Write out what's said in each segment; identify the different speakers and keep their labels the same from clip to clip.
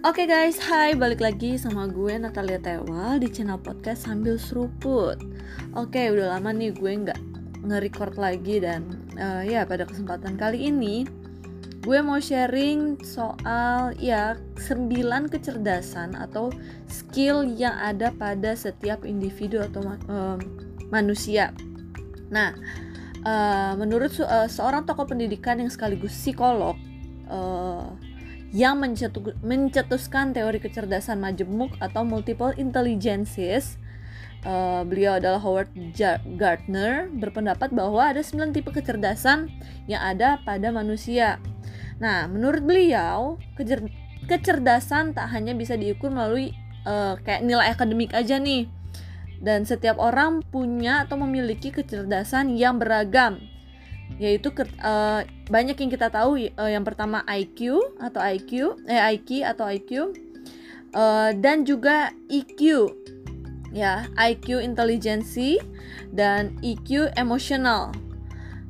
Speaker 1: Oke okay guys, hai balik lagi sama gue Natalia Tewal di channel podcast sambil seruput. Oke, okay, udah lama nih gue nggak nge-record lagi dan uh, ya pada kesempatan kali ini gue mau sharing soal ya 9 kecerdasan atau skill yang ada pada setiap individu atau uh, manusia. Nah, uh, menurut uh, seorang tokoh pendidikan yang sekaligus psikolog uh, yang mencetuskan teori kecerdasan majemuk atau multiple intelligences. Uh, beliau adalah Howard Gardner berpendapat bahwa ada 9 tipe kecerdasan yang ada pada manusia. Nah, menurut beliau, kecer kecerdasan tak hanya bisa diukur melalui uh, kayak nilai akademik aja nih. Dan setiap orang punya atau memiliki kecerdasan yang beragam yaitu uh, banyak yang kita tahu uh, yang pertama IQ atau IQ eh IQ atau IQ uh, eh, dan juga EQ ya IQ intelijensi dan EQ emosional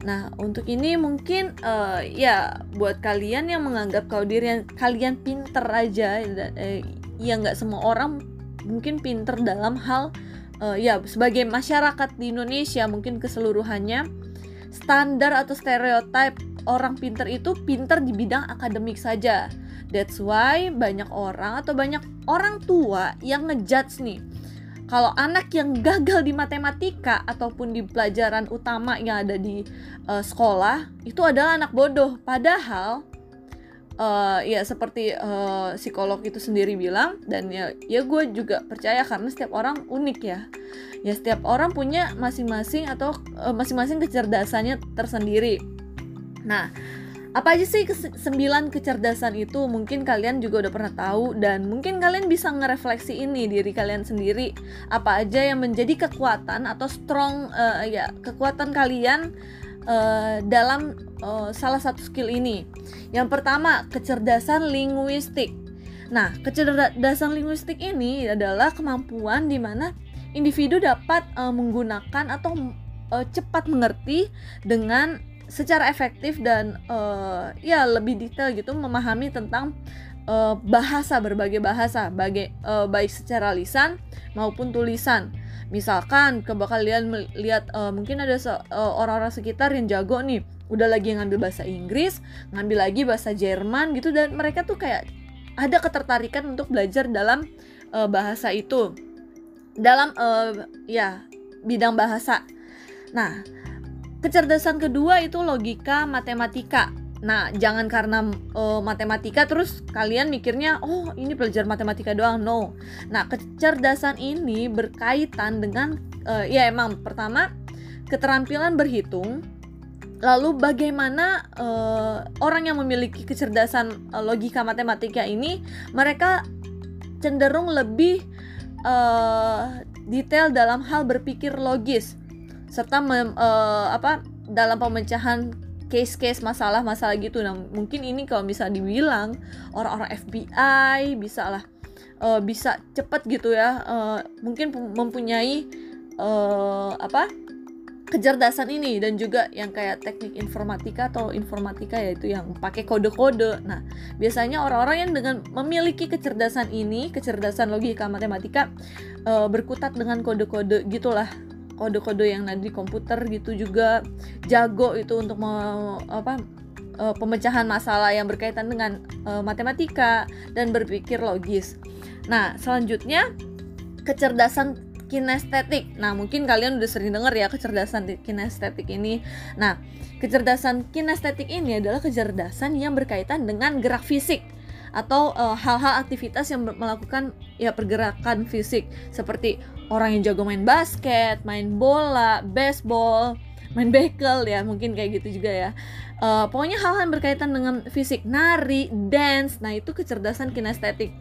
Speaker 1: Nah, untuk ini mungkin uh, ya buat kalian yang menganggap kalau diri kalian pinter aja, eh, ya nggak semua orang mungkin pinter dalam hal uh, ya sebagai masyarakat di Indonesia mungkin keseluruhannya standar atau stereotip orang pinter itu pinter di bidang akademik saja. That's why banyak orang atau banyak orang tua yang ngejudge nih kalau anak yang gagal di matematika ataupun di pelajaran utama yang ada di uh, sekolah itu adalah anak bodoh. Padahal uh, ya seperti uh, psikolog itu sendiri bilang dan ya ya gue juga percaya karena setiap orang unik ya. Ya setiap orang punya masing-masing atau uh, masing-masing kecerdasannya tersendiri. Nah apa aja sih sembilan kecerdasan itu? Mungkin kalian juga udah pernah tahu dan mungkin kalian bisa ngerefleksi ini diri kalian sendiri. Apa aja yang menjadi kekuatan atau strong uh, ya kekuatan kalian uh, dalam uh, salah satu skill ini. Yang pertama, kecerdasan linguistik. Nah, kecerdasan linguistik ini adalah kemampuan di mana individu dapat uh, menggunakan atau uh, cepat mengerti dengan secara efektif dan uh, ya lebih detail gitu memahami tentang uh, bahasa berbagai bahasa bagai uh, baik secara lisan maupun tulisan misalkan kalian melihat uh, mungkin ada uh, orang-orang sekitar yang jago nih udah lagi ngambil bahasa Inggris ngambil lagi bahasa Jerman gitu dan mereka tuh kayak ada ketertarikan untuk belajar dalam uh, bahasa itu dalam uh, ya bidang bahasa nah kecerdasan kedua itu logika matematika Nah, jangan karena uh, matematika terus kalian mikirnya, oh ini belajar matematika doang. No. Nah, kecerdasan ini berkaitan dengan, uh, ya emang pertama keterampilan berhitung. Lalu bagaimana uh, orang yang memiliki kecerdasan uh, logika matematika ini, mereka cenderung lebih uh, detail dalam hal berpikir logis serta mem, uh, apa dalam pemecahan case-case masalah-masalah gitu. Nah mungkin ini kalau bisa dibilang orang-orang FBI bisa lah uh, bisa cepat gitu ya uh, mungkin mempunyai uh, apa kecerdasan ini dan juga yang kayak teknik informatika atau informatika yaitu yang pakai kode-kode. Nah, biasanya orang-orang yang dengan memiliki kecerdasan ini, kecerdasan logika matematika uh, berkutat dengan kode-kode gitulah kode-kode yang ada di komputer gitu juga jago itu untuk me, apa uh, pemecahan masalah yang berkaitan dengan uh, matematika dan berpikir logis. Nah, selanjutnya kecerdasan kinestetik. Nah, mungkin kalian udah sering dengar ya kecerdasan kinestetik ini. Nah, kecerdasan kinestetik ini adalah kecerdasan yang berkaitan dengan gerak fisik atau eh, hal-hal uh, aktivitas yang melakukan ya pergerakan fisik seperti orang yang jago main basket, main bola, baseball, main bekel ya mungkin kayak gitu juga ya. Uh, pokoknya hal-hal yang berkaitan dengan fisik, nari, dance, nah itu kecerdasan kinestetik.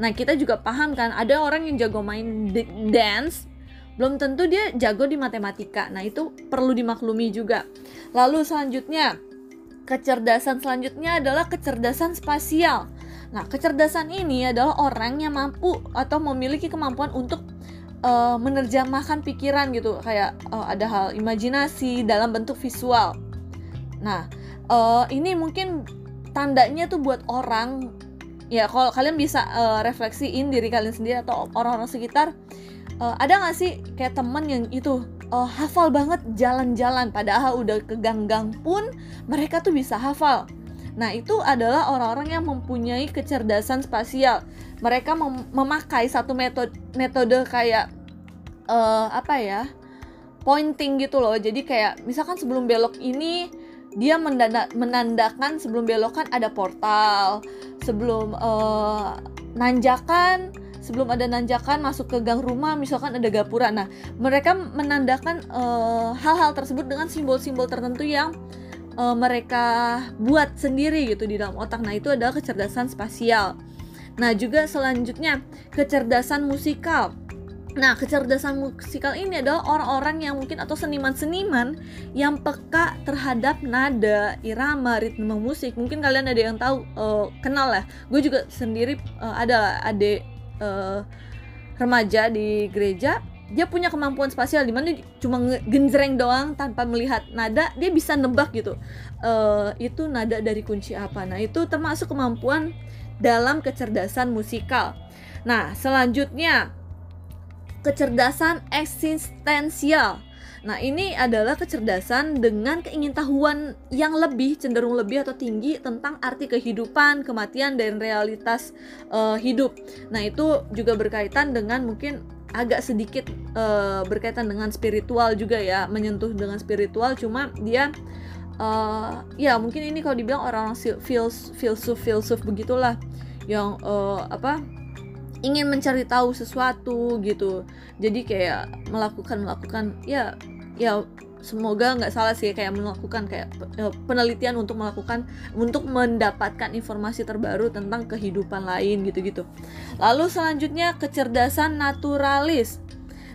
Speaker 1: Nah kita juga paham kan ada orang yang jago main dance belum tentu dia jago di matematika. Nah, itu perlu dimaklumi juga. Lalu selanjutnya, kecerdasan selanjutnya adalah kecerdasan spasial. Nah, kecerdasan ini adalah orang yang mampu atau memiliki kemampuan untuk uh, menerjemahkan pikiran gitu, kayak uh, ada hal imajinasi dalam bentuk visual. Nah, uh, ini mungkin tandanya tuh buat orang ya kalau kalian bisa uh, refleksiin diri kalian sendiri atau orang-orang sekitar uh, ada nggak sih kayak temen yang itu uh, hafal banget jalan-jalan padahal udah ke gang-gang pun mereka tuh bisa hafal Nah, itu adalah orang-orang yang mempunyai kecerdasan spasial. Mereka mem memakai satu metode metode kayak uh, apa ya? pointing gitu loh. Jadi kayak misalkan sebelum belok ini dia mendanda menandakan sebelum belokan ada portal, sebelum uh, nanjakan sebelum ada nanjakan masuk ke gang rumah misalkan ada gapura. Nah, mereka menandakan eh, hal-hal uh, tersebut dengan simbol-simbol tertentu yang uh, mereka buat sendiri gitu di dalam otak. Nah, itu adalah kecerdasan spasial. Nah, juga selanjutnya kecerdasan musikal. Nah, kecerdasan musikal ini adalah orang-orang yang mungkin atau seniman-seniman yang peka terhadap nada, irama, ritme musik. Mungkin kalian ada yang tahu, uh, kenal lah. Gue juga sendiri uh, ada adik uh, remaja di gereja. Dia punya kemampuan spasial di mana dia cuma genjreng doang tanpa melihat nada. Dia bisa nebak gitu. Uh, itu nada dari kunci apa? Nah itu termasuk kemampuan dalam kecerdasan musikal. Nah selanjutnya kecerdasan eksistensial Nah, ini adalah kecerdasan dengan keingintahuan yang lebih cenderung lebih atau tinggi tentang arti kehidupan, kematian dan realitas uh, hidup. Nah, itu juga berkaitan dengan mungkin agak sedikit uh, berkaitan dengan spiritual juga ya menyentuh dengan spiritual cuma dia uh, ya mungkin ini kalau dibilang orang-orang filsuf filsuf begitulah yang uh, apa ingin mencari tahu sesuatu gitu jadi kayak melakukan melakukan ya ya semoga nggak salah sih kayak melakukan kayak eh, penelitian untuk melakukan untuk mendapatkan informasi terbaru tentang kehidupan lain gitu-gitu. Lalu selanjutnya kecerdasan naturalis.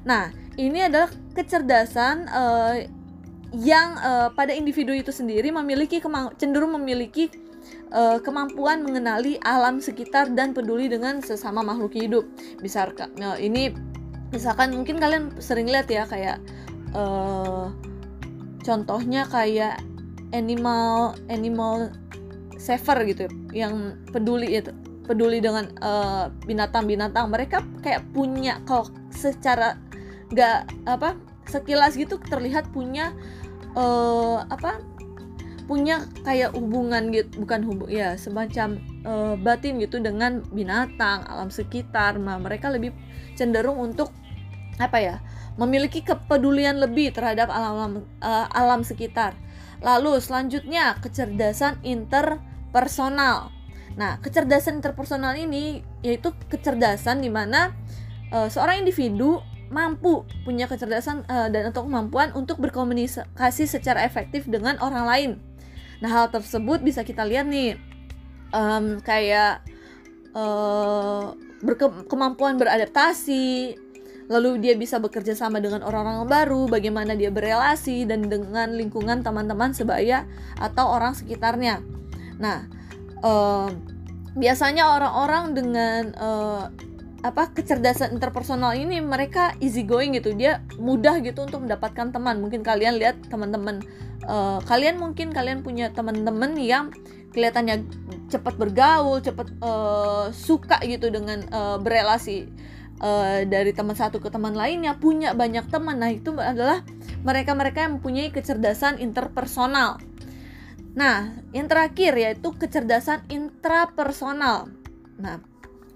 Speaker 1: Nah, ini adalah kecerdasan uh, yang uh, pada individu itu sendiri memiliki cenderung memiliki uh, kemampuan mengenali alam sekitar dan peduli dengan sesama makhluk hidup. Bisa uh, ini misalkan mungkin kalian sering lihat ya kayak uh, contohnya kayak animal animal saver gitu yang peduli itu peduli dengan uh, binatang-binatang mereka kayak punya kalau secara nggak apa sekilas gitu terlihat punya uh, apa punya kayak hubungan gitu bukan hubung ya semacam uh, batin gitu dengan binatang alam sekitar nah mereka lebih cenderung untuk apa ya memiliki kepedulian lebih terhadap alam uh, alam sekitar. Lalu selanjutnya kecerdasan interpersonal. Nah, kecerdasan interpersonal ini yaitu kecerdasan di mana uh, seorang individu mampu punya kecerdasan uh, dan atau kemampuan untuk berkomunikasi secara efektif dengan orang lain. Nah, hal tersebut bisa kita lihat nih um, kayak uh, berkemampuan beradaptasi, lalu dia bisa bekerja sama dengan orang-orang baru, bagaimana dia berelasi dan dengan lingkungan teman-teman sebaya atau orang sekitarnya. Nah, uh, biasanya orang-orang dengan uh, apa kecerdasan interpersonal ini mereka easy going gitu. Dia mudah gitu untuk mendapatkan teman. Mungkin kalian lihat teman-teman uh, kalian mungkin kalian punya teman-teman yang kelihatannya cepat bergaul cepat uh, suka gitu dengan uh, berelasi uh, dari teman satu ke teman lainnya punya banyak teman. Nah itu adalah mereka-mereka yang mempunyai kecerdasan interpersonal. Nah yang terakhir yaitu kecerdasan intrapersonal. Nah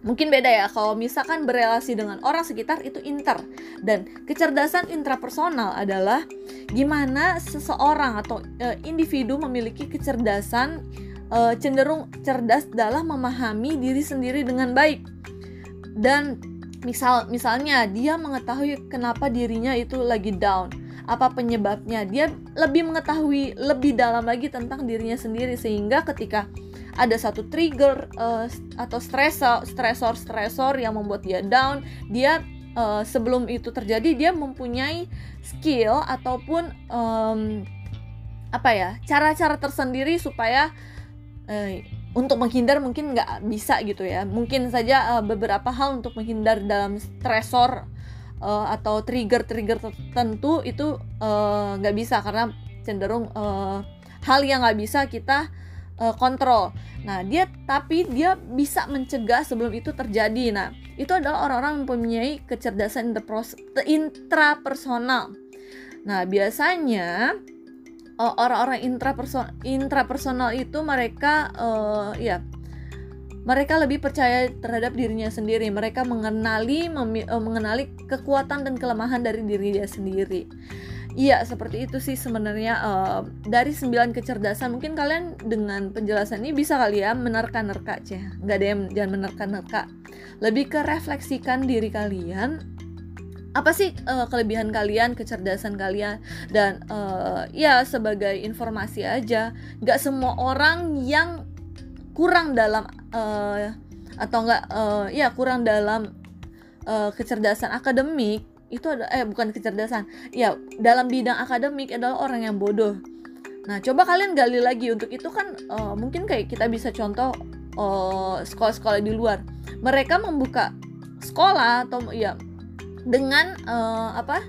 Speaker 1: mungkin beda ya kalau misalkan berelasi dengan orang sekitar itu inter. Dan kecerdasan intrapersonal adalah gimana seseorang atau uh, individu memiliki kecerdasan uh, cenderung cerdas dalam memahami diri sendiri dengan baik. Dan misal misalnya dia mengetahui kenapa dirinya itu lagi down apa penyebabnya. Dia lebih mengetahui lebih dalam lagi tentang dirinya sendiri sehingga ketika ada satu trigger uh, atau stresor stresor stresor yang membuat dia down. Dia uh, sebelum itu terjadi dia mempunyai skill ataupun um, apa ya cara-cara tersendiri supaya uh, untuk menghindar mungkin nggak bisa gitu ya. Mungkin saja uh, beberapa hal untuk menghindar dalam stresor uh, atau trigger-trigger tertentu itu nggak uh, bisa karena cenderung uh, hal yang nggak bisa kita uh, kontrol Nah, dia tapi dia bisa mencegah sebelum itu terjadi. Nah, itu adalah orang-orang yang mempunyai kecerdasan intrapersonal. Nah, biasanya eh, orang-orang intrapersonal intrapersonal itu mereka uh, ya mereka lebih percaya terhadap dirinya sendiri. Mereka mengenali mengenali kekuatan dan kelemahan dari diri dia sendiri. Iya seperti itu sih sebenarnya uh, dari sembilan kecerdasan mungkin kalian dengan penjelasan ini bisa kali ya menerka-nerka cah nggak ada yang jangan menerka-nerka. Lebih ke refleksikan diri kalian apa sih uh, kelebihan kalian kecerdasan kalian dan uh, ya sebagai informasi aja nggak semua orang yang kurang dalam uh, atau enggak uh, ya kurang dalam uh, kecerdasan akademik itu ada eh bukan kecerdasan. Ya dalam bidang akademik adalah orang yang bodoh. Nah coba kalian gali lagi. Untuk itu kan uh, mungkin kayak kita bisa contoh sekolah sekolah-sekolah di luar. Mereka membuka sekolah atau ya dengan uh, apa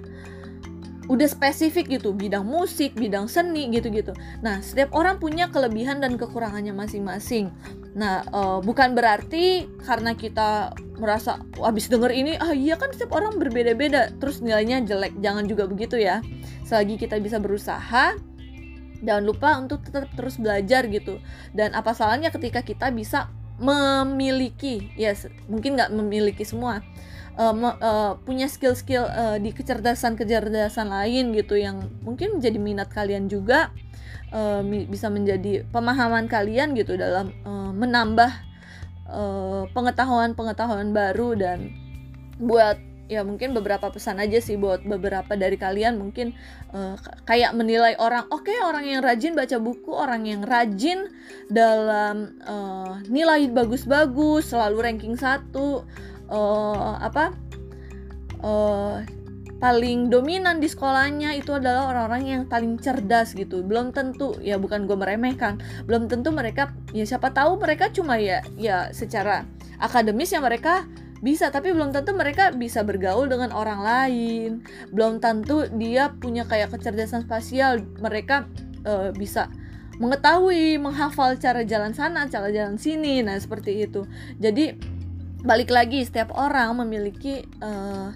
Speaker 1: udah spesifik gitu. Bidang musik bidang seni gitu-gitu. Nah setiap orang punya kelebihan dan kekurangannya masing-masing nah uh, bukan berarti karena kita merasa habis denger ini ah iya kan setiap orang berbeda-beda terus nilainya jelek. Jangan juga begitu ya. Selagi kita bisa berusaha jangan lupa untuk tetap terus belajar gitu. Dan apa salahnya ketika kita bisa memiliki ya yes, mungkin nggak memiliki semua uh, uh, punya skill-skill uh, di kecerdasan-kecerdasan lain gitu yang mungkin menjadi minat kalian juga uh, bisa menjadi pemahaman kalian gitu dalam uh, menambah pengetahuan-pengetahuan uh, baru dan buat ya mungkin beberapa pesan aja sih buat beberapa dari kalian. Mungkin uh, kayak menilai orang oke okay, orang yang rajin baca buku orang yang rajin dalam uh, nilai bagus-bagus selalu ranking satu uh, apa uh, paling dominan di sekolahnya itu adalah orang-orang yang paling cerdas gitu. Belum tentu ya bukan gue meremehkan belum tentu mereka ya siapa tahu mereka cuma ya ya secara akademis ya mereka bisa tapi belum tentu mereka bisa bergaul dengan orang lain. Belum tentu dia punya kayak kecerdasan spasial mereka uh, bisa mengetahui menghafal cara jalan sana cara jalan sini nah seperti itu. Jadi balik lagi setiap orang memiliki uh,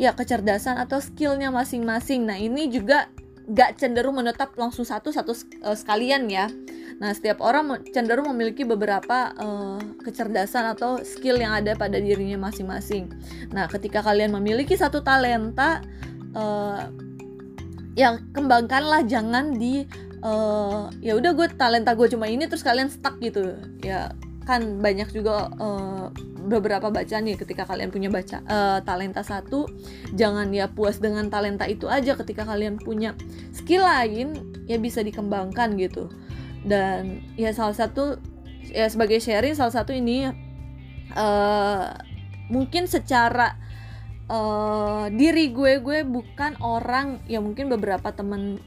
Speaker 1: ya kecerdasan atau skillnya masing-masing. Nah ini juga gak cenderung menetap langsung satu satu uh, sekalian ya. Nah setiap orang cenderung memiliki beberapa uh, kecerdasan atau skill yang ada pada dirinya masing-masing. Nah ketika kalian memiliki satu talenta uh, ya kembangkanlah jangan di uh, ya udah gue talenta gue cuma ini terus kalian stuck gitu. Ya kan banyak juga uh, beberapa bacaan nih ketika kalian punya baca uh, talenta satu jangan ya puas dengan talenta itu aja ketika kalian punya skill lain ya bisa dikembangkan gitu. Dan ya salah satu ya sebagai sharing salah satu ini uh, mungkin secara uh, diri gue gue bukan orang ya mungkin beberapa teman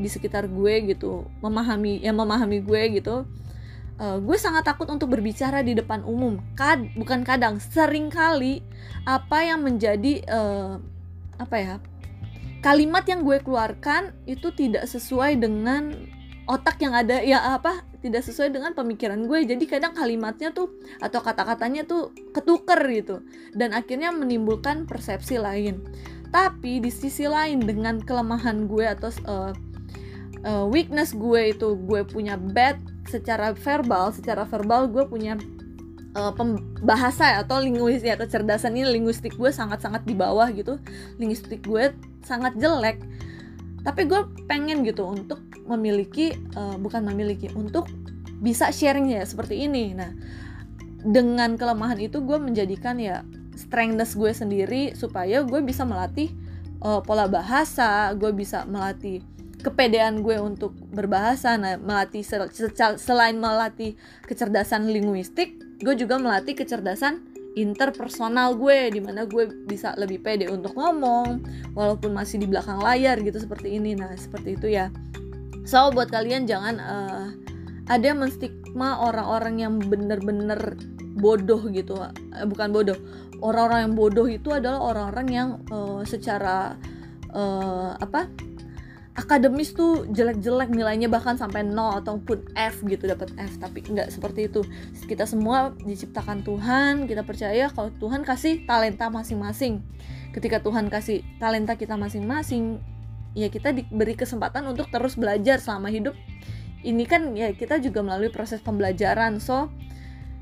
Speaker 1: di sekitar gue gitu memahami yang memahami gue gitu uh, gue sangat takut untuk berbicara di depan umum. Kad bukan kadang, sering kali apa yang menjadi uh, apa ya kalimat yang gue keluarkan itu tidak sesuai dengan otak yang ada ya apa tidak sesuai dengan pemikiran gue jadi kadang kalimatnya tuh atau kata-katanya tuh ketuker gitu dan akhirnya menimbulkan persepsi lain tapi di sisi lain dengan kelemahan gue atau uh, uh, weakness gue itu gue punya bad secara verbal secara verbal gue punya uh, pembahasa atau linguistik ya kecerdasan ini linguistik gue sangat-sangat di bawah gitu. Linguistik gue sangat jelek. Tapi gue pengen gitu untuk memiliki uh, bukan memiliki untuk bisa sharing ya seperti ini. Nah dengan kelemahan itu gue menjadikan ya strengthness gue sendiri supaya gue bisa melatih uh, pola bahasa gue bisa melatih kepedean gue untuk berbahasa. Nah melatih selain melatih kecerdasan linguistik gue juga melatih kecerdasan interpersonal gue di mana gue bisa lebih pede untuk ngomong walaupun masih di belakang layar gitu seperti ini. Nah seperti itu ya. So buat kalian jangan uh, ada menstigma orang-orang yang bener-bener bodoh gitu. Uh, bukan bodoh. Orang-orang yang bodoh itu adalah orang-orang yang uh, secara uh, apa akademis tuh jelek-jelek nilainya bahkan sampai nol ataupun F gitu dapat F. Tapi nggak seperti itu. Kita semua diciptakan Tuhan kita percaya kalau Tuhan kasih talenta masing-masing. Ketika Tuhan kasih talenta kita masing-masing ya kita diberi kesempatan untuk terus belajar selama hidup. Ini kan ya kita juga melalui proses pembelajaran. So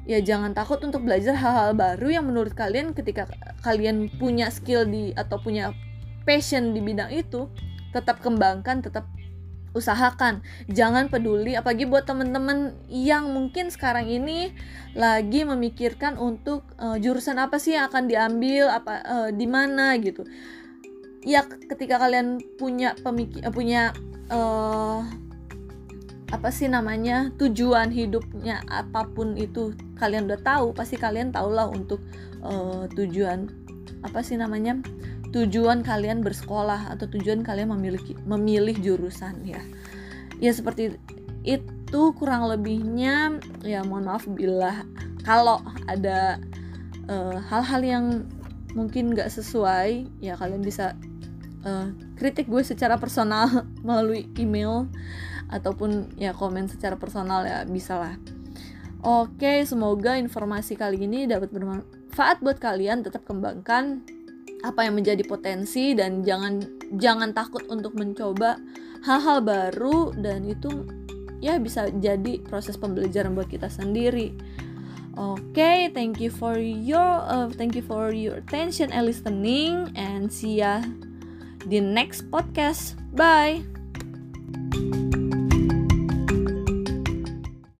Speaker 1: ya jangan takut untuk belajar hal-hal baru yang menurut kalian ketika kalian punya skill di atau punya passion di bidang itu tetap kembangkan tetap usahakan. Jangan peduli apalagi buat temen-temen yang mungkin sekarang ini lagi memikirkan untuk uh, jurusan apa sih yang akan diambil apa uh, di mana gitu. Ya ketika kalian punya pemikir uh, punya uh, apa sih namanya tujuan hidupnya apa pun itu kalian udah tahu pasti kalian tahulah untuk uh, tujuan apa sih namanya tujuan kalian bersekolah atau tujuan kalian memiliki memilih jurusan ya. Ya seperti itu kurang lebihnya ya mohon maaf bila kalau ada eh, hal-hal uh, yang mungkin nggak sesuai ya kalian bisa uh, kritik gue secara personal melalui email ataupun ya komen secara personal ya bisa lah. Oke semoga informasi kali ini dapat bermanfaat buat kalian tetap kembangkan apa yang menjadi potensi dan jangan jangan takut untuk mencoba hal-hal baru dan itu ya bisa jadi proses pembelajaran buat kita sendiri. Oke, okay, thank you for your uh, thank you for your attention and listening and see ya di next podcast. Bye.